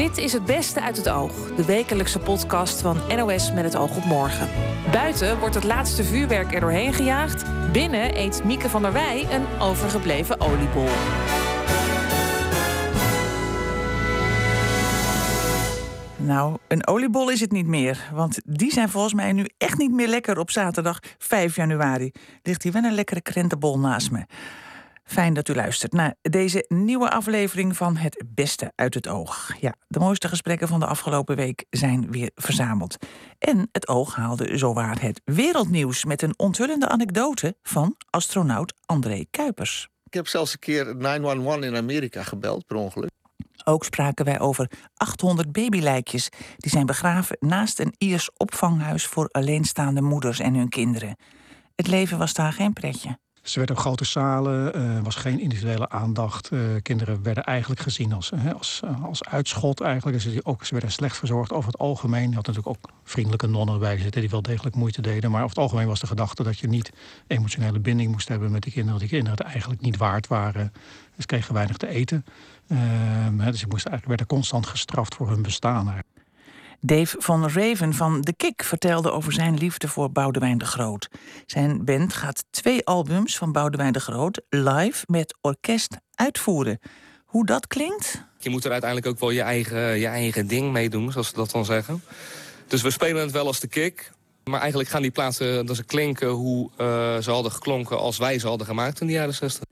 Dit is het beste uit het oog, de wekelijkse podcast van NOS met het oog op morgen. Buiten wordt het laatste vuurwerk er doorheen gejaagd. Binnen eet Mieke van der Wij een overgebleven oliebol. Nou, een oliebol is het niet meer. Want die zijn volgens mij nu echt niet meer lekker op zaterdag 5 januari. Ligt hier wel een lekkere krentenbol naast me. Fijn dat u luistert naar deze nieuwe aflevering van Het Beste uit het Oog. Ja, de mooiste gesprekken van de afgelopen week zijn weer verzameld. En het oog haalde zowaar het wereldnieuws met een onthullende anekdote van astronaut André Kuipers. Ik heb zelfs een keer 911 in Amerika gebeld per ongeluk. Ook spraken wij over 800 babylijkjes die zijn begraven naast een Iers opvanghuis voor alleenstaande moeders en hun kinderen. Het leven was daar geen pretje. Ze werden op grote zalen, er uh, was geen individuele aandacht. Uh, kinderen werden eigenlijk gezien als, als, als uitschot. Eigenlijk. Ze, ook, ze werden slecht verzorgd over het algemeen. Je had natuurlijk ook vriendelijke nonnen bij zitten die wel degelijk moeite deden. Maar over het algemeen was de gedachte dat je niet emotionele binding moest hebben met die kinderen. Dat die kinderen het eigenlijk niet waard waren. Ze kregen weinig te eten. Dus ze moesten eigenlijk, werden constant gestraft voor hun bestaan. Dave van Raven van The Kick vertelde over zijn liefde voor Boudewijn de Groot. Zijn band gaat twee albums van Boudewijn de Groot live met orkest uitvoeren. Hoe dat klinkt? Je moet er uiteindelijk ook wel je eigen, je eigen ding mee doen, zoals ze dat dan zeggen. Dus we spelen het wel als The Kick. Maar eigenlijk gaan die plaatsen dat ze klinken hoe uh, ze hadden geklonken als wij ze hadden gemaakt in de jaren 60.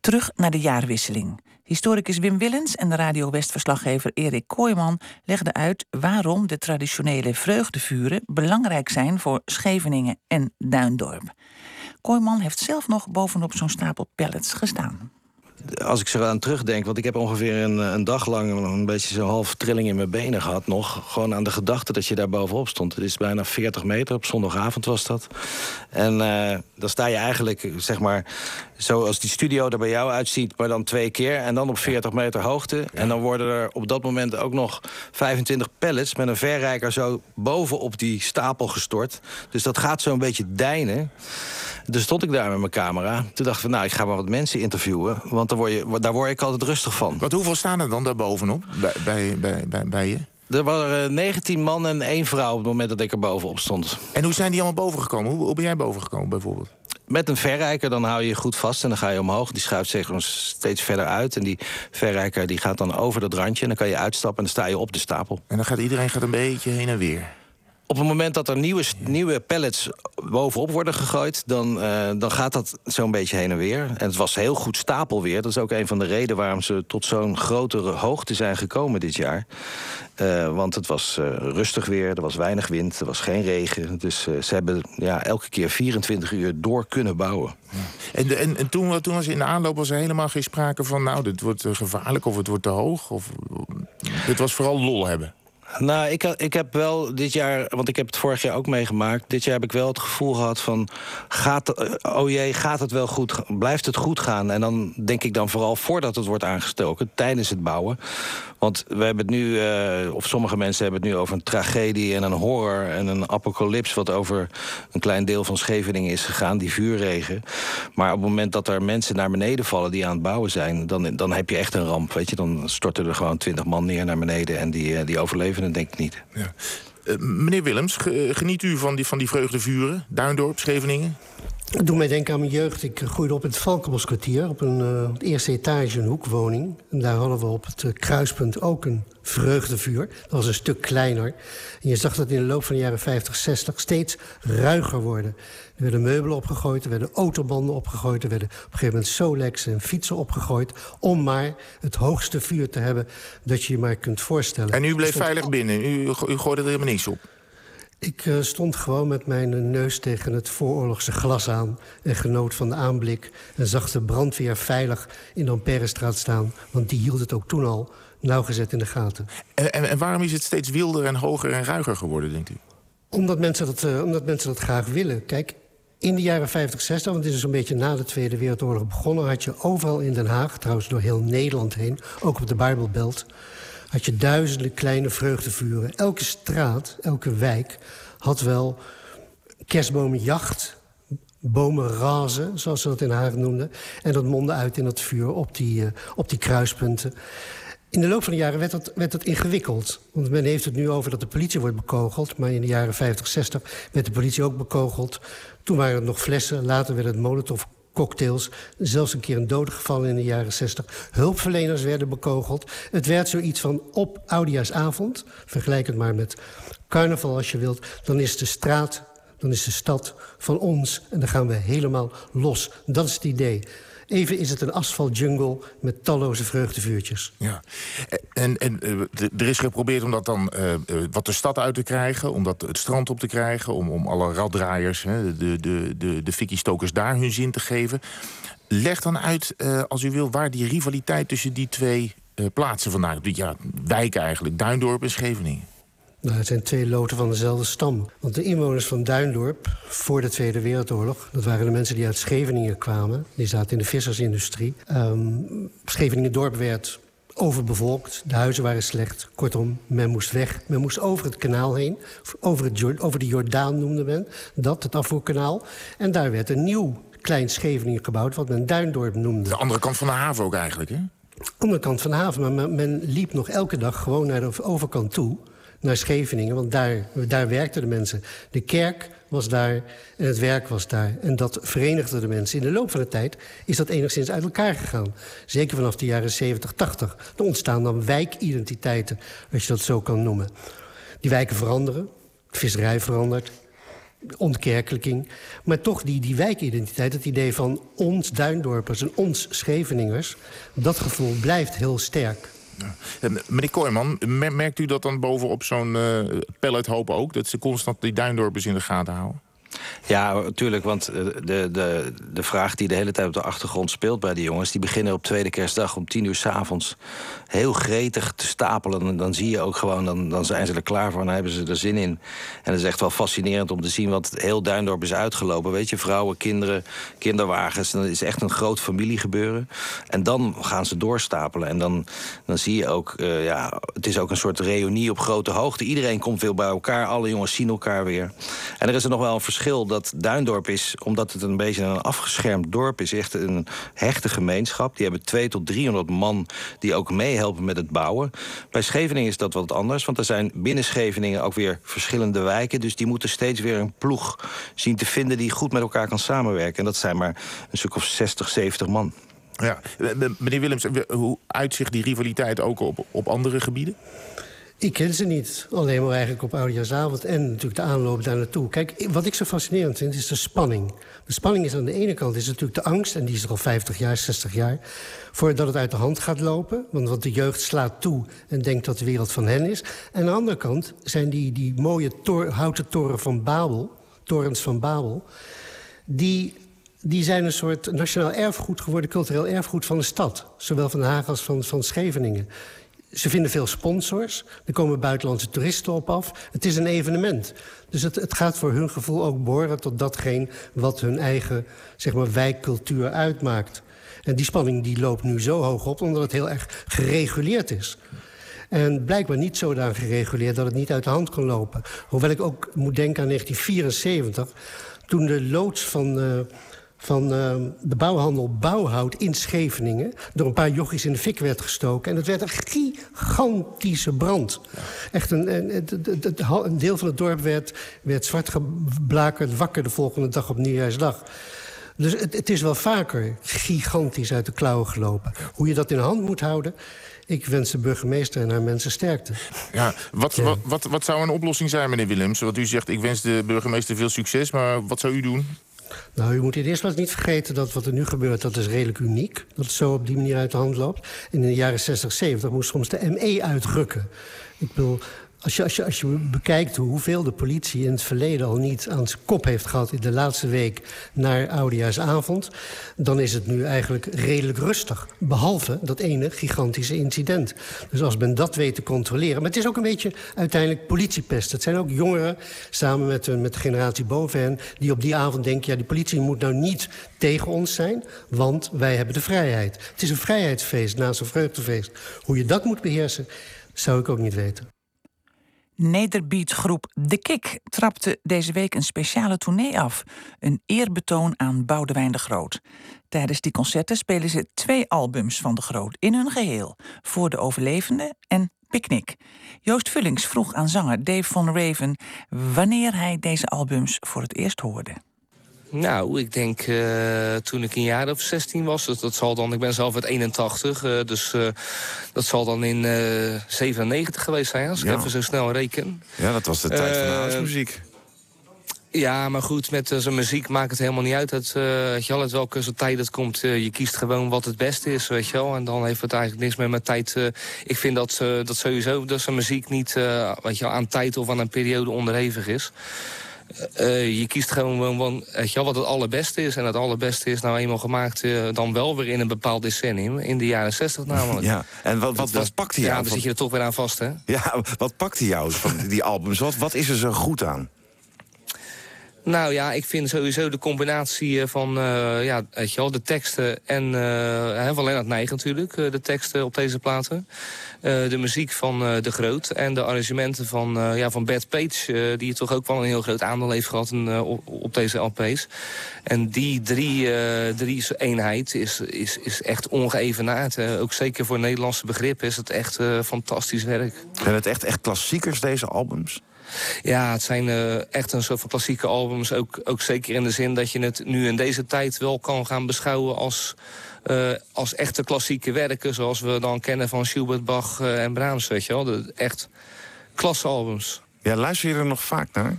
Terug naar de jaarwisseling. Historicus Wim Willens en de Radio West-verslaggever Erik Kooijman legden uit waarom de traditionele vreugdevuren belangrijk zijn voor Scheveningen en Duindorp. Kooijman heeft zelf nog bovenop zo'n stapel pallets gestaan als ik zo aan terugdenk, want ik heb ongeveer een, een dag lang een beetje zo'n half trilling in mijn benen gehad nog. Gewoon aan de gedachte dat je daar bovenop stond. Het is bijna 40 meter, op zondagavond was dat. En uh, dan sta je eigenlijk, zeg maar, zoals die studio er bij jou uitziet, maar dan twee keer. En dan op 40 meter hoogte. En dan worden er op dat moment ook nog 25 pallets met een verrijker zo bovenop die stapel gestort. Dus dat gaat zo'n beetje deinen. Dus stond ik daar met mijn camera. Toen dacht ik, nou, ik ga maar wat mensen interviewen. Want daar word, je, daar word ik altijd rustig van. Wat hoeveel staan er dan daar bovenop bij, bij, bij, bij, bij je? Er waren 19 man en één vrouw op het moment dat ik er bovenop stond. En hoe zijn die allemaal bovengekomen? Hoe, hoe ben jij bovengekomen bijvoorbeeld? Met een verrijker, dan hou je je goed vast en dan ga je omhoog. Die schuift zich steeds verder uit. En die verrijker die gaat dan over dat randje. En dan kan je uitstappen en dan sta je op de stapel. En dan gaat iedereen gaat een beetje heen en weer. Op het moment dat er nieuwe, nieuwe pallets bovenop worden gegooid... dan, uh, dan gaat dat zo'n beetje heen en weer. En het was heel goed stapelweer. Dat is ook een van de redenen waarom ze tot zo'n grotere hoogte zijn gekomen dit jaar. Uh, want het was uh, rustig weer, er was weinig wind, er was geen regen. Dus ze hebben ja, elke keer 24 uur door kunnen bouwen. En, en, en toen, toen was in de aanloop was er helemaal geen sprake van... nou, dit wordt gevaarlijk of het wordt te hoog. Of, dit was vooral lol hebben. Nou, ik, ik heb wel dit jaar, want ik heb het vorig jaar ook meegemaakt. Dit jaar heb ik wel het gevoel gehad van, gaat, oh jee, gaat het wel goed, blijft het goed gaan? En dan denk ik dan vooral voordat het wordt aangestoken, tijdens het bouwen. Want we hebben het nu, uh, of sommige mensen hebben het nu over een tragedie en een horror en een apocalyps, wat over een klein deel van Scheveningen is gegaan, die vuurregen. Maar op het moment dat er mensen naar beneden vallen die aan het bouwen zijn, dan, dan heb je echt een ramp. Weet je? Dan storten er gewoon twintig man neer naar beneden en die, die overleven het denk ik niet. Ja. Uh, meneer Willems, geniet u van die, van die vreugdevuren? Duindorp, Scheveningen? Het doet mij denken aan mijn jeugd. Ik groeide op in het Valkenboskwartier... op een uh, eerste etage, een hoekwoning. En daar hadden we op het uh, kruispunt ook een vreugdevuur. Dat was een stuk kleiner. En je zag dat in de loop van de jaren 50, 60 steeds ruiger worden. Er werden meubelen opgegooid, er werden autobanden opgegooid... er werden op een gegeven moment Solex en fietsen opgegooid... om maar het hoogste vuur te hebben dat je je maar kunt voorstellen. En u bleef veilig binnen? U, u gooide er helemaal niets op? Ik uh, stond gewoon met mijn neus tegen het vooroorlogse glas aan... en genoot van de aanblik en zag de brandweer veilig in de Amperestraat staan. Want die hield het ook toen al nauwgezet in de gaten. En, en, en, waarom is het steeds wilder en hoger en ruiger geworden, denkt u? Omdat mensen dat, uh, omdat mensen dat graag willen. Kijk, in de jaren 50, 60, want dit is een beetje na de Tweede Wereldoorlog begonnen... had je overal in Den Haag, trouwens door heel Nederland heen... ook op de Bijbelbelt had je duizenden kleine vreugdevuren. Elke straat, elke wijk had wel kerstbomenjacht, bomen razen, zoals ze dat in Haag noemden. En dat mondde uit in het vuur op die, uh, op die kruispunten. In de loop van de jaren werd dat, werd dat ingewikkeld. Want men heeft het nu over dat de politie wordt bekogeld. Maar in de jaren 50, 60 werd de politie ook bekogeld. Toen waren het nog flessen, later werden het molotov cocktails. Zelfs een keer een dode gevallen in de jaren 60. Hulpverleners werden bekogeld. Het werd zoiets van op Oudejaarsavond. Vergelijk het maar met carnaval als je wilt. Dan is de straat, dan is de stad van ons. En dan gaan we helemaal los. Dat is het idee. Even is het een asfaltjungle met talloze vreugdevuurtjes. Ja. En, en eh, er is geprobeerd om dat dan uh, wat de stad uit te krijgen... om dat het strand op te krijgen... om, om alle raddraaiers, hè, de, de, de, de fikkie-stokers daar hun zin te geven. Leg dan uit, als u wil, waar die rivaliteit tussen die twee plaatsen vandaan... Ja, wijken eigenlijk, Duindorp en Scheveningen. Nou, het zijn twee loten van dezelfde stam. Want de inwoners van Duindorp voor de Tweede Wereldoorlog... dat waren de mensen die uit Scheveningen kwamen. Die zaten in de vissersindustrie. Um, Scheveningen-dorp werd overbevolkt. De huizen waren slecht. Kortom, men moest weg. Men moest over het kanaal heen. Over, het, over de Jordaan noemde men dat, het afvoerkanaal. En daar werd een nieuw klein Scheveningen gebouwd... wat men Duindorp noemde. De andere kant van de haven ook eigenlijk, hè? Andere kant van de haven, maar men liep nog elke dag gewoon naar de overkant toe naar Scheveningen, want daar, daar werkten de mensen. De kerk was daar en het werk was daar. En dat verenigde de mensen. In de loop van de tijd is dat enigszins uit elkaar gegaan. Zeker vanaf de jaren 70, 80. Er ontstaan dan wijkidentiteiten, als je dat zo kan noemen. Die wijken veranderen, visserij verandert, ontkerkelijking. Maar toch die, die wijkidentiteit, het idee van ons Duindorpers en ons Scheveningers... dat gevoel blijft heel sterk. Ja. Meneer Kooijman, merkt u dat dan bovenop zo'n uh, pellethoop ook? Dat ze constant die duindorpers in de gaten houden? Ja, natuurlijk, want eh, de, de, de vraag die de hele tijd op de achtergrond speelt bij die jongens... die beginnen op tweede kerstdag om tien uur s'avonds heel gretig te stapelen. En dan zie je ook gewoon, dan, dan zijn ze er klaar voor en hebben ze er zin in. En het is echt wel fascinerend om te zien wat heel Duindorp is uitgelopen. Weet je, vrouwen, kinderen, kinderwagens. Dat is echt een groot familiegebeuren. En dan gaan ze doorstapelen. En dan, dan zie je ook, uh, ja, het is ook een soort reunie op grote hoogte. Iedereen komt veel bij elkaar, alle jongens zien elkaar weer. En er is er nog wel een verschil dat Duindorp is, omdat het een beetje een afgeschermd dorp is, echt een hechte gemeenschap. Die hebben 2 tot 300 man die ook meehelpen met het bouwen. Bij Scheveningen is dat wat anders, want er zijn binnen Scheveningen ook weer verschillende wijken. Dus die moeten steeds weer een ploeg zien te vinden die goed met elkaar kan samenwerken. En dat zijn maar een stuk of 60, 70 man. Ja, meneer Willems, hoe uitzicht die rivaliteit ook op, op andere gebieden? Ik ken ze niet. Alleen maar eigenlijk op Oudejaarsavond en natuurlijk de aanloop daar naartoe. Kijk, wat ik zo fascinerend vind, is de spanning. De spanning is aan de ene kant is natuurlijk de angst... en die is er al 50 jaar, 60 jaar... voordat het uit de hand gaat lopen. Want, want de jeugd slaat toe en denkt dat de wereld van hen is. En aan de andere kant zijn die, die mooie houten toren van Babel... torens van Babel... die die zijn een soort nationaal erfgoed geworden, cultureel erfgoed van de stad. Zowel van Den Haag als van, van Scheveningen. Ze vinden veel sponsors. Er komen buitenlandse toeristen op af. Het is een evenement. Dus het, het gaat voor hun gevoel ook behoren tot datgene... wat hun eigen zeg maar, wijkcultuur uitmaakt. En die spanning die loopt nu zo hoog op... omdat het heel erg gereguleerd is. En blijkbaar niet zodanig gereguleerd dat het niet uit de hand kan lopen. Hoewel ik ook moet denken aan 1974... toen de loods van... Uh, van uh, de bouwhandel Bouwhout in Scheveningen... door een paar jochies in de fik werd gestoken. En het werd een gigantische brand. Echt een, een, een, deel van het dorp werd, werd zwart geblakerd wakker... de volgende dag op Nieuwjaarsdag. Dus het, het, is wel vaker gigantisch uit de klauwen gelopen. Hoe je dat in de hand moet houden... Ik wens de burgemeester en haar mensen sterkte. Ja, wat, wat, wat, wat zou een oplossing zijn, meneer Willems? Wat u zegt, ik wens de burgemeester veel succes, maar wat zou u doen? Nou, u moet in eerst niet vergeten dat wat er nu gebeurt... dat is redelijk uniek, dat het zo op die manier uit de hand loopt. in de jaren 60, 70 moest soms de ME uitrukken. Ik bedoel, als je, als, je, bekijkt hoeveel de politie in het verleden al niet aan zijn kop heeft gehad... in de laatste week naar Oudejaarsavond... dan is het nu eigenlijk redelijk rustig. Behalve dat ene gigantische incident. Dus als men dat weet te controleren... maar het is ook een beetje uiteindelijk politiepest. Het zijn ook jongeren, samen met, met de generatie boven hen... die op die avond denken, ja, die politie moet nou niet tegen ons zijn... want wij hebben de vrijheid. Het is een vrijheidsfeest naast een vreugdefeest. Hoe je dat moet beheersen, zou ik ook niet weten. Nederbeatgroep De Kik trapte deze week een speciale tournee af. Een eerbetoon aan Boudewijn de Groot. Tijdens die concerten spelen ze twee albums van de Groot in hun geheel. Voor de overlevenden en Picnic. Joost Vullings vroeg aan zanger Dave van Raven wanneer hij deze albums voor het eerst hoorde. Nou, ik denk uh, toen ik een jaar of 16 was. Dat, dat zal dan, ik ben zelf uit 81, uh, dus uh, dat zal dan in 97 geweest zijn, als ik even zo snel reken. Ja, dat was de tijd van de huismuziek. Ja, maar goed, met zijn muziek maakt het helemaal niet uit. Het, weet je wel, uit welke soort tijd het komt. je kiest gewoon wat het beste is, weet je wel. En dan heeft het eigenlijk niks meer met tijd. ik vind dat, dat sowieso dat zijn muziek niet weet je wel, aan tijd of aan een periode onderhevig is. Uh, je kiest gewoon wel, weet je, wat het allerbeste is. En het allerbeste is nou eenmaal gemaakt uh, dan wel weer in een bepaald decennium. In de jaren 60 namelijk. Ja, en wat, wat, wat pakt hij jou? Ja, dan zit je er toch weer aan vast, hè? Ja, wat pakt hij jou van die albums? Wat, wat is er zo goed aan? Nou ja, ik vind sowieso de combinatie van uh, ja, weet de teksten en uh, van Lennart Nijg natuurlijk, de teksten op deze platen. de muziek van De Groot en de arrangementen van, ja, van Bert Page, die toch ook wel een heel groot aandeel heeft gehad in, op, deze LP's. En die drie, drie eenheid is, is, is echt ongeëvenaard. ook zeker voor Nederlandse begrippen is het echt fantastisch werk. Zijn het echt, echt klassiekers, deze albums? Ja, het zijn uh, echt een soort van klassieke albums. Ook, ook zeker in de zin dat je het nu in deze tijd wel kan gaan beschouwen als... Uh, als echte klassieke werken, zoals we dan kennen van Schubert, Bach uh, en Brahms, weet je wel. De, echt klasse albums. Ja, luister je er nog vaak naar?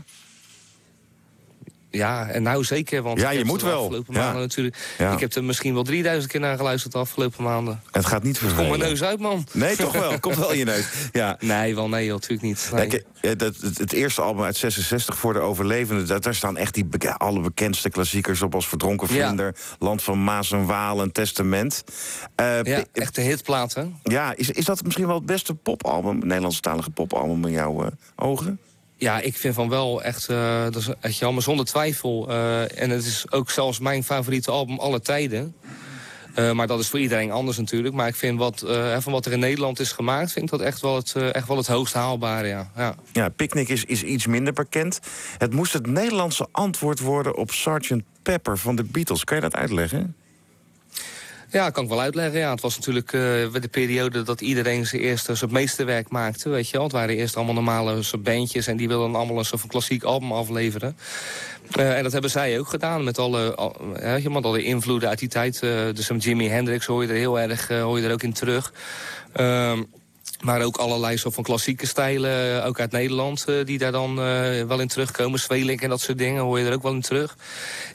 Ja, en nou zeker, want ja, je moet wel. afgelopen ja. maanden natuurlijk... Ja. Ik heb er misschien wel 3000 keer naar geluisterd de afgelopen maanden. Het gaat niet vervelen. Kom mijn neus uit, man. Nee, toch wel. Komt wel in je neus. Ja. Nee, wel nee, natuurlijk niet. Nee. Kijk, het, het, het, eerste album uit 66 voor de overlevenden... Daar, daar staan echt die be alle bekendste klassiekers op... als Verdronken Vlinder, Land van Maas en Waal en Testament. Uh, ja, echte hitplaten. Ja, is, is dat misschien wel het beste popalbum... Nederlandstalige popalbum in jouw uh, ogen? Ja, ik vind van wel echt, uh, dat is echt jammer, zonder twijfel. Uh, en het is ook zelfs mijn favoriete album alle tijden. Uh, maar dat is voor iedereen anders natuurlijk. Maar ik vind wat, van wat er in Nederland is gemaakt... vind ik dat echt wel het, echt wel het hoogst haalbare, ja. Ja, ja Picnic is, is iets minder bekend. Het moest het Nederlandse antwoord worden op Sgt. Pepper van de Beatles. Kan je dat uitleggen? Ja, kan ik wel uitleggen. Ja, het was natuurlijk uh, de periode dat iedereen zijn eerste zijn meesterwerk maakte. Weet je wel. Het waren eerst allemaal normale soort bandjes en die wilden allemaal een soort van klassiek album afleveren. Uh, en dat hebben zij ook gedaan met alle, al, uh, ja, alle invloeden uit die tijd. dus een Jimi Hendrix hoor je er heel erg hoor je er ook in terug. Ehm, maar ook allerlei soort van klassieke stijlen, eh, ook uit Nederland... Uh, die daar dan uh, wel in terugkomen. Zwelink en dat soort dingen hoor je er ook wel in terug.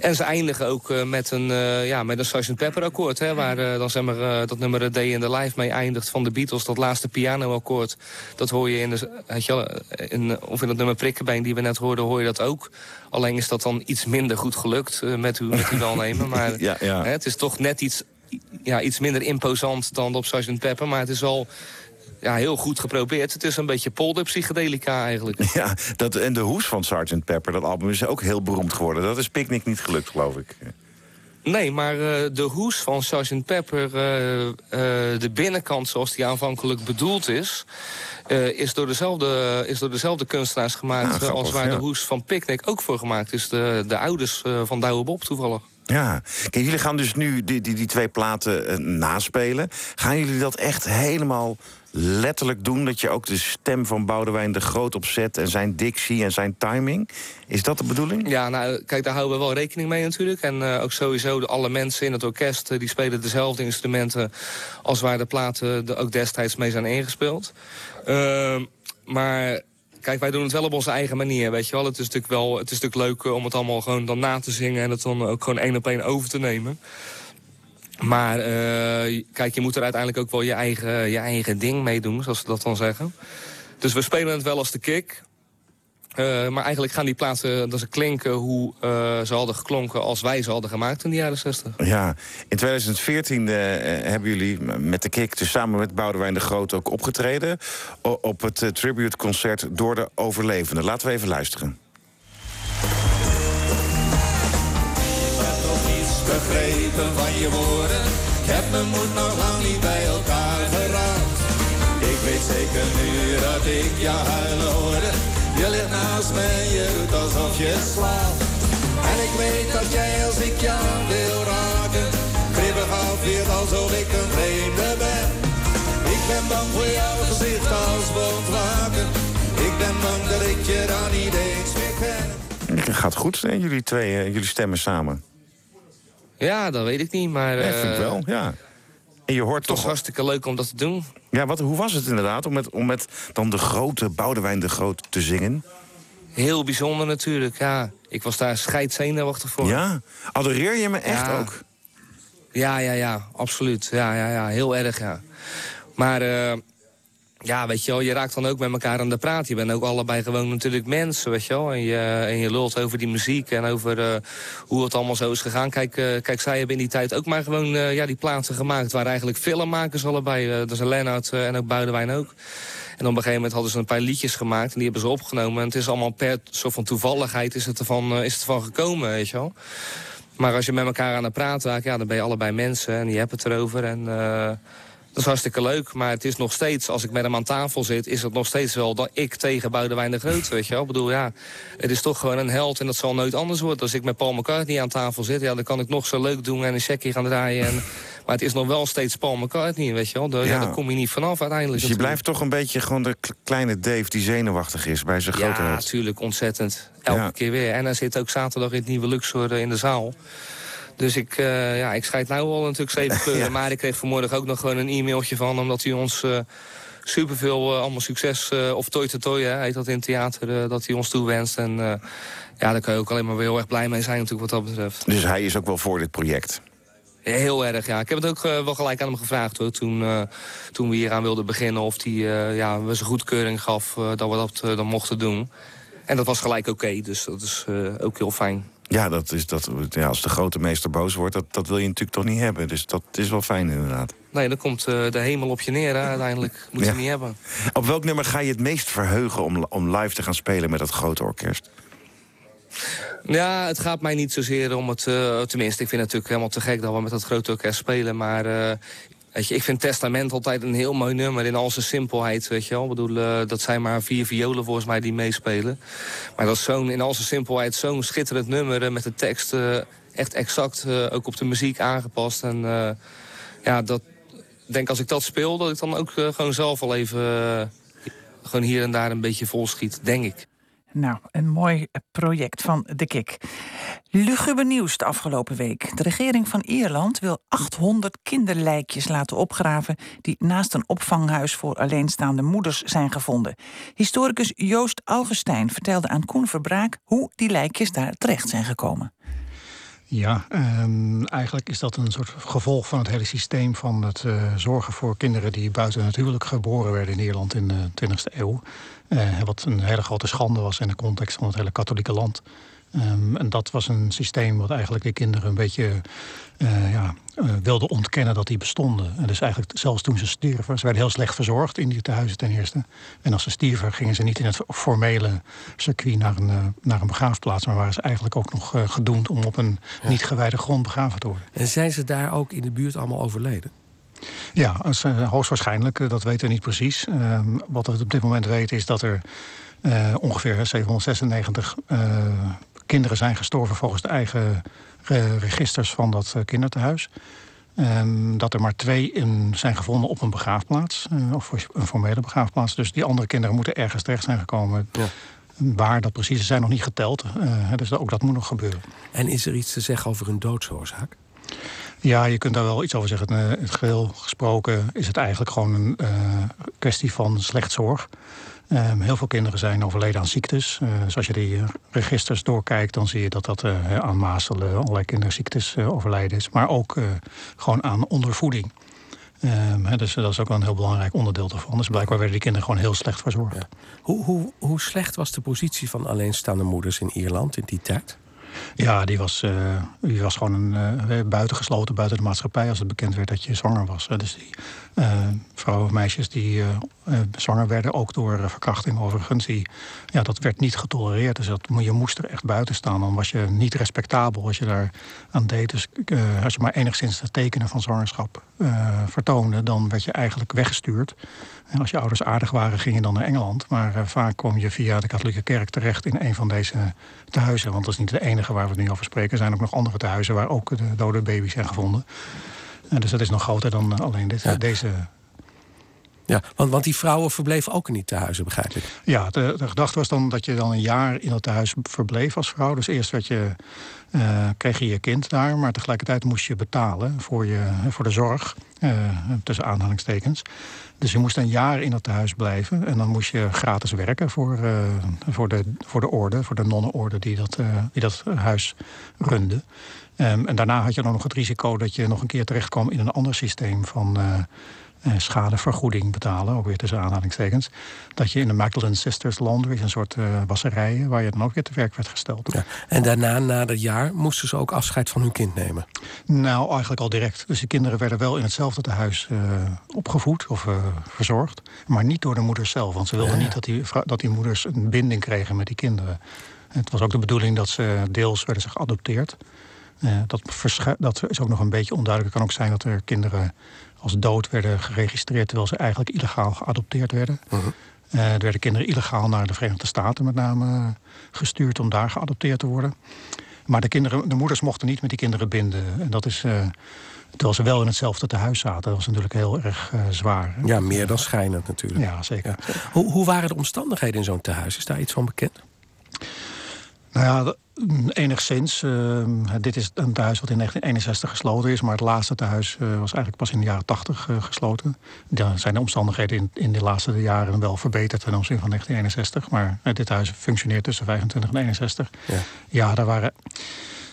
En ze eindigen ook uh, met een, ja, met een Sgt. Pepper akkoord. Hè, waar dan zeg maar, dat nummer Day in the Life mee eindigt van de Beatles. Dat laatste piano akkoord. Dat hoor je in, de, je, in, of in dat nummer Prikkenbeen die we net hoorden, hoor je dat ook. Alleen is dat dan iets minder goed gelukt met, uw, met uw welnemen. Maar ja, ja. Hè, het is toch net iets, ja, iets minder imposant dan op Sgt. Pepper. Maar het is al ja, heel goed geprobeerd. Het is een beetje polder-psychedelica eigenlijk. Ja, dat, en de hoes van Sgt. Pepper, dat album, is ook heel beroemd geworden. Dat is Picnic niet gelukt, geloof ik. Nee, maar uh, de hoes van Sgt. Pepper, uh, uh, de binnenkant zoals die aanvankelijk bedoeld is... is, door dezelfde, is door dezelfde kunstenaars gemaakt grappig, als waar ja. de hoes van Picnic ook voor gemaakt is. De, de ouders van Douwe Bob toevallig. Ja, kijk, jullie gaan dus nu die, die, die twee platen naspelen. Gaan jullie dat echt helemaal letterlijk doen? Dat je ook de stem van Boudewijn de Groot opzet... en zijn dictie en zijn timing? Is dat de bedoeling? Ja, nou, kijk, daar houden we wel rekening mee natuurlijk. En uh, ook sowieso de, alle mensen in het orkest... Uh, die spelen dezelfde instrumenten... als waar de platen de, ook destijds mee zijn ingespeeld. Uh, maar... Kijk, wij doen het wel op onze eigen manier, weet je wel. Het is natuurlijk wel, het is natuurlijk leuk om het allemaal gewoon dan na te zingen... en het dan ook gewoon één op één over te nemen. Maar uh, kijk, je moet er uiteindelijk ook wel je eigen, je eigen ding mee doen, zoals ze dat dan zeggen. Dus we spelen het wel als de kick. Uh, maar eigenlijk gaan die plaatsen dat ze klinken hoe ze hadden geklonken als wij ze hadden gemaakt in de jaren 60. Ja, in 2014 hebben jullie met de Kick, dus samen met Boudewijn de Groot ook opgetreden op het tributeconcert Door de Overlevenden. Laten we even luisteren. Begrepen van je woorden. Ik heb mijn moed nog lang niet bij elkaar geraakt. Ik weet zeker nu dat ik jou huilen hoorde. Je ligt naast me, je doet alsof je slaapt. En ik weet dat jij als ik jou wil raken, kribbig afweert alsof ik een vreemde ben. Ik ben bang voor jouw gezicht als waken. Ik ben bang dat ik je dan niet eens meer ken. Het gaat goed, jullie twee, jullie stemmen samen. Ja, dat weet ik niet, maar... Ja, vind ik eh, wel, ja. En je hoort Toch toch... hartstikke leuk om dat te doen. Ja, wat, hoe was het inderdaad om met, om met dan de grote Boudewijn de Groot te zingen? Heel bijzonder natuurlijk, ja. Ik was daar scheidzenuwachtig voor. Ja? Adoreer je me echt Ja. ook? Ja, ja, ja, absoluut. Ja, ja, ja, heel erg, ja. Maar eh, ja, weet je wel, je raakt dan ook met elkaar aan de praat. Je bent ook allebei gewoon natuurlijk mensen, weet je wel. En je, en je lult over die muziek en over eh, hoe het allemaal zo is gegaan. Kijk, eh, kijk, zij hebben in die tijd ook maar gewoon eh, ja, die plaatsen gemaakt... waar eigenlijk filmmakers allebei, dat is Lennart en ook Boudewijn ook... En op een gegeven moment hadden ze een paar liedjes gemaakt en die hebben ze opgenomen. En het is allemaal per soort van toevalligheid is het ervan, is het ervan gekomen, weet je wel. Maar als je met elkaar aan het praten raakt, ja, dan ben je allebei mensen en je hebt het erover. En dat is hartstikke leuk. Maar het is nog steeds, als ik met hem aan tafel zit, is het nog steeds wel dat ik tegen Boudewijn de Groot, weet je wel. Ik bedoel, ja, het is toch gewoon een held en dat zal nooit anders worden. Als ik met Paul McCartney aan tafel zit, ja, dan kan ik nog zo leuk doen en een checkie gaan draaien. En, maar het is nog wel steeds Paul McCartney, weet je wel. Daar, ja. Ja. daar kom je niet vanaf uiteindelijk. Dus je blijft toch een beetje gewoon de kleine Dave die zenuwachtig is bij zijn grote Ja, natuurlijk, ontzettend. Elke Ja. keer weer. En hij zit ook zaterdag in het nieuwe Luxor eh, in de zaal. Dus ik, eh, ja, ik scheid nou al natuurlijk zeven kleuren. Maar ik kreeg vanmorgen ook nog gewoon een e-mailtje van... omdat hij ons eh, superveel eh, allemaal succes... of toi to toi, hè, heet dat in het theater, dat hij ons toewenst. En ja, daar kan je ook alleen maar weer heel erg blij mee zijn natuurlijk wat dat betreft. Dus hij is ook wel voor dit project. Heel erg, ja. Ik heb het ook wel gelijk aan hem gevraagd hoor. Toen, toen we hier aan wilden beginnen of hij eh, ja, zijn goedkeuring gaf dat we dat dan mochten doen. En dat was gelijk oké, dus dat is ook heel fijn. Ja, dat is dat, ja, als de grote meester boos wordt, dat, dat wil je natuurlijk toch niet hebben. Dus dat is wel fijn inderdaad. Nee, dan komt eh, de hemel op je neer hè, uiteindelijk. Moet je Ja. niet hebben. Op welk nummer ga je het meest verheugen om, om live te gaan spelen met dat grote orkest? Ja, het gaat mij niet zozeer om het... eh, tenminste, ik vind het natuurlijk helemaal te gek dat we met dat grote orkest spelen. Maar eh, ik vind Testament altijd een heel mooi nummer in al zijn simpelheid. Weet je wel? Ik bedoel, eh, dat zijn maar vier violen volgens mij die meespelen. Maar dat is zo'n, in al zijn simpelheid zo'n schitterend nummer eh, met de tekst eh, echt exact ook op de muziek aangepast. En ja, dat denk als ik dat speel, dat ik dan ook gewoon zelf al even... gewoon hier en daar een beetje vol schiet, denk ik. Nou, een mooi project van de KIK. Luguber nieuws de afgelopen week. De regering van Ierland wil 800 kinderlijkjes laten opgraven... die naast een opvanghuis voor alleenstaande moeders zijn gevonden. Historicus Joost Augustijn vertelde aan Koen Verbraak... hoe die lijkjes daar terecht zijn gekomen. Ja, ehm, eigenlijk is dat een soort gevolg van het hele systeem van het eh, zorgen voor kinderen die buiten het huwelijk geboren werden in Ierland in de 20e eeuw. Eh, wat een hele grote schande was in de context van het hele katholieke land. Ehm, en dat was een systeem wat eigenlijk de kinderen een beetje eh, ja, eh, wilde ontkennen dat die bestonden. En dus eigenlijk zelfs toen ze stierven, ze werden heel slecht verzorgd in die tehuizen ten eerste. En als ze stierven gingen ze niet in het formele circuit naar een, eh, naar een begraafplaats, maar waren ze eigenlijk ook nog gedoemd om op een niet gewijde grond begraven te worden. En zijn ze daar ook in de buurt allemaal overleden? Ja, als, hoogstwaarschijnlijk. Dat weten we niet precies. Ehm, wat we op dit moment weten is dat er ongeveer 796 eh, kinderen zijn gestorven volgens de eigen eh, registers van dat eh, kinderthuis. Ehm, dat er maar twee in zijn gevonden op een begraafplaats, eh, of een formele begraafplaats. Dus die andere kinderen moeten ergens terecht zijn gekomen. Waar dat precies is, zijn nog niet geteld. Eh, dus ook dat moet nog gebeuren. En is er iets te zeggen over hun doodsoorzaak? Ja, je kunt daar wel iets over zeggen. In het geheel gesproken is het eigenlijk gewoon een kwestie van slecht zorg. Ehm, heel veel kinderen zijn overleden aan ziektes. Eh, dus als je die registers doorkijkt, dan zie je dat dat eh, aan mazelen, allerlei kinderziektes eh, overlijden is. Maar ook gewoon aan ondervoeding. Ehm, dus dat is ook wel een heel belangrijk onderdeel daarvan. Dus blijkbaar werden die kinderen gewoon heel slecht verzorgd. Hoe, hoe, hoe slecht was de positie van alleenstaande moeders in Ierland in die tijd? Ja, die was, eh, die was gewoon een, eh, buitengesloten buiten de maatschappij als het bekend werd dat je zwanger was. hè. Dus die vrouwen, meisjes die zwanger werden, ook door verkrachting overigens. Die, ja, dat werd niet getolereerd. Dus dat, je moest er echt buiten staan. Dan was je niet respectabel als je daar aan deed. Dus als je maar enigszins de tekenen van zwangerschap vertoonde... dan werd je eigenlijk weggestuurd. En als je ouders aardig waren, ging je dan naar Engeland. Maar vaak kwam je via de katholieke kerk terecht in een van deze tehuizen. Want dat is niet de enige waar we het nu over spreken. Zijn ook nog andere tehuizen waar ook de dode baby's zijn gevonden. En dus dat is nog groter dan eh, alleen dit, Ja. deze. Ja, want, want die vrouwen verbleven ook niet te huizen, begrijp ik. Ja, de, gedachte was dan dat je dan een jaar in dat tehuis verbleef als vrouw. Dus eerst werd je, eh, kreeg je je kind daar, maar tegelijkertijd moest je betalen voor, je, voor de zorg, eh, tussen aanhalingstekens. Dus je moest een jaar in dat tehuis blijven en dan moest je gratis werken voor, eh, voor, de, voor de orde, voor de nonnenorde die dat, die dat huis runde. Ehm, en daarna had je dan nog het risico dat je nog een keer terecht kwam in een ander systeem van schadevergoeding betalen, ook weer tussen aanhalingstekens. Dat je in de Magdalene Sisters Laundry, een soort eh wasserijen, waar je dan ook weer te werk werd gesteld. Ja. En daarna, na dat jaar, moesten ze ook afscheid van hun kind nemen. Nou, eigenlijk al direct. Dus de kinderen werden wel in hetzelfde tehuis eh, opgevoed of eh, verzorgd. Maar niet door de moeders zelf. Want ze wilden niet dat die, dat die moeders een binding kregen met die kinderen. Het was ook de bedoeling dat ze deels werden ze geadopteerd. Eh, dat, dat is ook nog een beetje onduidelijk. Het kan ook zijn dat er kinderen als dood werden geregistreerd... terwijl ze eigenlijk illegaal geadopteerd werden. Eh, er werden kinderen illegaal naar de Verenigde Staten met name eh, gestuurd... om daar geadopteerd te worden. Maar de, kinderen, de moeders mochten niet met die kinderen binden. En dat is... eh, terwijl ze wel in hetzelfde tehuis zaten. Dat was natuurlijk heel erg zwaar. hè. Ja, meer dan schijnend natuurlijk. Ja, zeker. Hoe, hoe waren de omstandigheden in zo'n tehuis? Is daar iets van bekend? Nou ja, mm, enigszins. Ehm, dit is een tehuis wat in 1961 gesloten is. Maar het laatste tehuis eh, was eigenlijk pas in de jaren 80 eh, gesloten. Dan zijn de omstandigheden in, in de laatste jaren wel verbeterd ten opzichte van 1961. Maar eh, dit huis functioneert tussen 25 en 61. Ja. Ja, daar waren.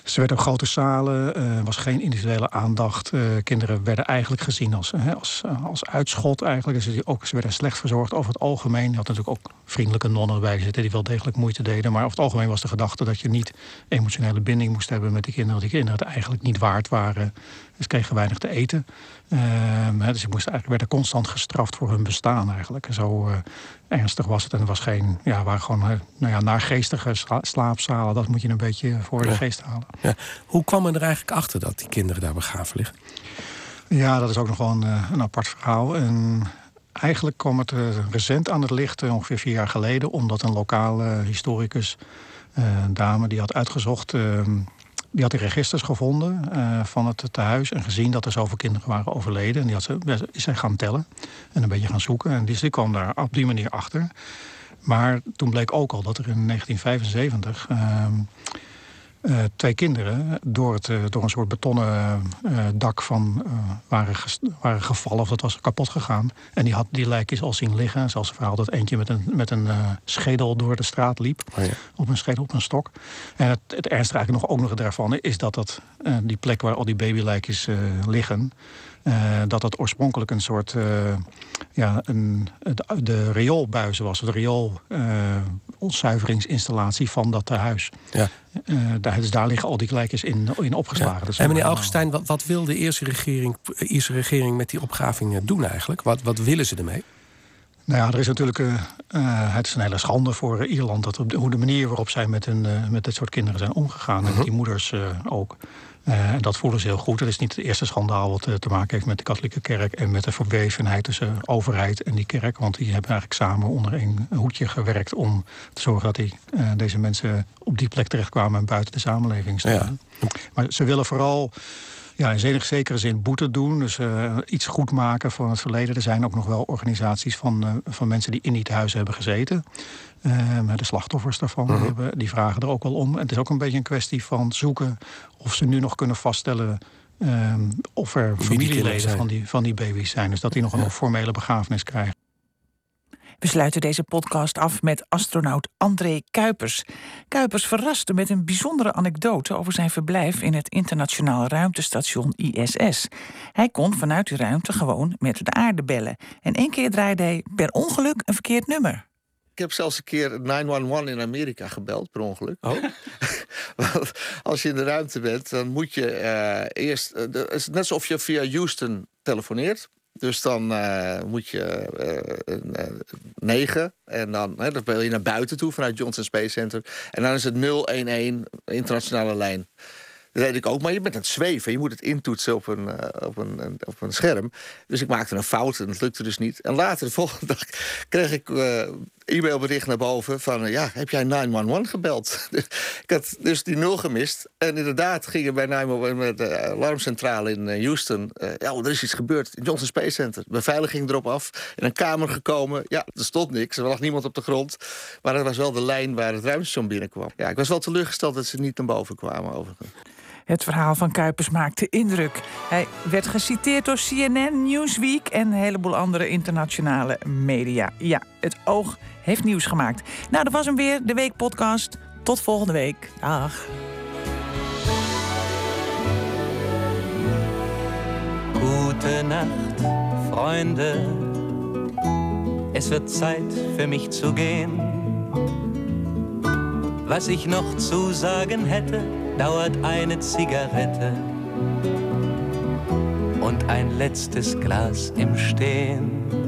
Ze werden op grote zalen, er was geen individuele aandacht. Eh, kinderen werden eigenlijk gezien als, hè, als, eh, als uitschot eigenlijk. Dus ook, ze werden slecht verzorgd over het algemeen. Je had natuurlijk ook vriendelijke nonnen bij zitten die wel degelijk moeite deden. Maar over het algemeen was de gedachte dat je niet emotionele binding moest hebben met die kinderen. Dat die kinderen het eigenlijk niet waard waren. Ze kregen weinig te eten. Ehm, dus ze moesten eigenlijk, werden constant gestraft voor hun bestaan eigenlijk. En zo eh, ernstig was het. En er was geen, ja, waren gewoon eh, nou ja, naargeestige sla- slaapzalen. Dat moet je een beetje voor de geest halen. Hoe kwam men er eigenlijk achter dat die kinderen daar begraven liggen? Ja, dat is ook nog wel een, eh, apart verhaal. En eigenlijk kwam het eh, recent aan het licht, eh, ongeveer vier jaar geleden, omdat een lokale historicus, een dame, die had uitgezocht. eh, die had die registers gevonden van het tehuis en gezien dat er zoveel kinderen waren overleden. En die had ze, is gaan tellen en een beetje gaan zoeken. En die, die kwam daar op die manier achter. Maar toen bleek ook al dat er in 1975 eh, twee kinderen door, het, eh, door een soort betonnen eh, dak van, waren, waren gevallen of dat was kapot gegaan. En die had die lijkjes al zien liggen. Zelfs een verhaal dat eentje met een, met een schedel door de straat liep. Oh ja. Op een schedel, op een stok. En het, het ernstige eigenlijk nog ook nog daarvan is dat, dat die plek waar al die babylijkjes liggen. Eh, dat dat oorspronkelijk een soort eh, ja, een, de, de rioolbuizen was, de riool eh, van dat tehuis. Ja. Daar, dus daar liggen al die lijkjes in, in opgeslagen. Dus en meneer Augustijn, wat, wat wil de Ierse regering, Ierse regering met die opgraving doen eigenlijk? Wat, wat willen ze ermee? Nou ja, er is natuurlijk. het is een hele schande voor Ierland. Dat op de, hoe de manier waarop zij met, hun, met dit soort kinderen zijn omgegaan. En met die moeders ook. Eh, en dat voelen ze heel goed. Het is niet het eerste schandaal wat eh, te maken heeft met de katholieke kerk. en met de verwevenheid tussen overheid en die kerk. Want die hebben eigenlijk samen onder één hoedje gewerkt. om te zorgen dat die, eh, deze mensen op die plek terechtkwamen. en buiten de samenleving staan. Maar ze willen vooral ja, in zeker- zekere zin boete doen. Dus eh, iets goed maken van het verleden. Er zijn ook nog wel organisaties van, eh, van mensen die in die huizen hebben gezeten. Maar de slachtoffers daarvan die, hebben, die vragen er ook wel om. En het is ook een beetje een kwestie van zoeken of ze nu nog kunnen vaststellen. eh, of er familieleden van die, van die baby's zijn. Dus dat die nog een formele begrafenis krijgen. We sluiten deze podcast af met astronaut André Kuipers. Kuipers verraste met een bijzondere anekdote over zijn verblijf in het internationaal ruimtestation ISS. Hij kon vanuit die ruimte gewoon met de aarde bellen. En één keer draaide hij per ongeluk een verkeerd nummer. Ik heb zelfs een keer 911 in Amerika gebeld, per ongeluk. Oh? Want als je in de ruimte bent, dan moet je eh, eerst... eh, het is net alsof je via Houston telefoneert. Dus dan eh, moet je eh, 9 en dan, hè, dan wil je naar buiten toe vanuit Johnson Space Center. En dan is het 011, internationale lijn. Dat deed ik ook, maar je bent aan het zweven. Je moet het intoetsen op een, op, een, op een scherm. Dus ik maakte een fout en dat lukte dus niet. En later, de volgende dag, kreeg ik e-mailbericht naar boven van... eh, ja, heb jij 911 gebeld? ik had dus die nul gemist. En inderdaad gingen bij 911 met de alarmcentrale in eh, Houston... eh, ja, er is iets gebeurd Johnson Space Center. Beveiliging erop af, in een kamer gekomen. Ja, er stond niks, er lag niemand op de grond. Maar dat was wel de lijn waar het ruimtestation binnenkwam. Ja, ik was wel teleurgesteld dat ze niet naar boven kwamen overigens. Het verhaal van Kuipers maakte indruk. Hij werd geciteerd door CNN, Newsweek en een heleboel andere internationale media. Ja, het oog heeft nieuws gemaakt. Nou, dat was hem weer, de Weekpodcast. Tot volgende week. Dag. Gute Nacht, Freunde. Es wird Zeit für mich zu gehen. Was ich noch zu sagen hätte, dauert eine Zigarette und ein letztes Glas im Stehen.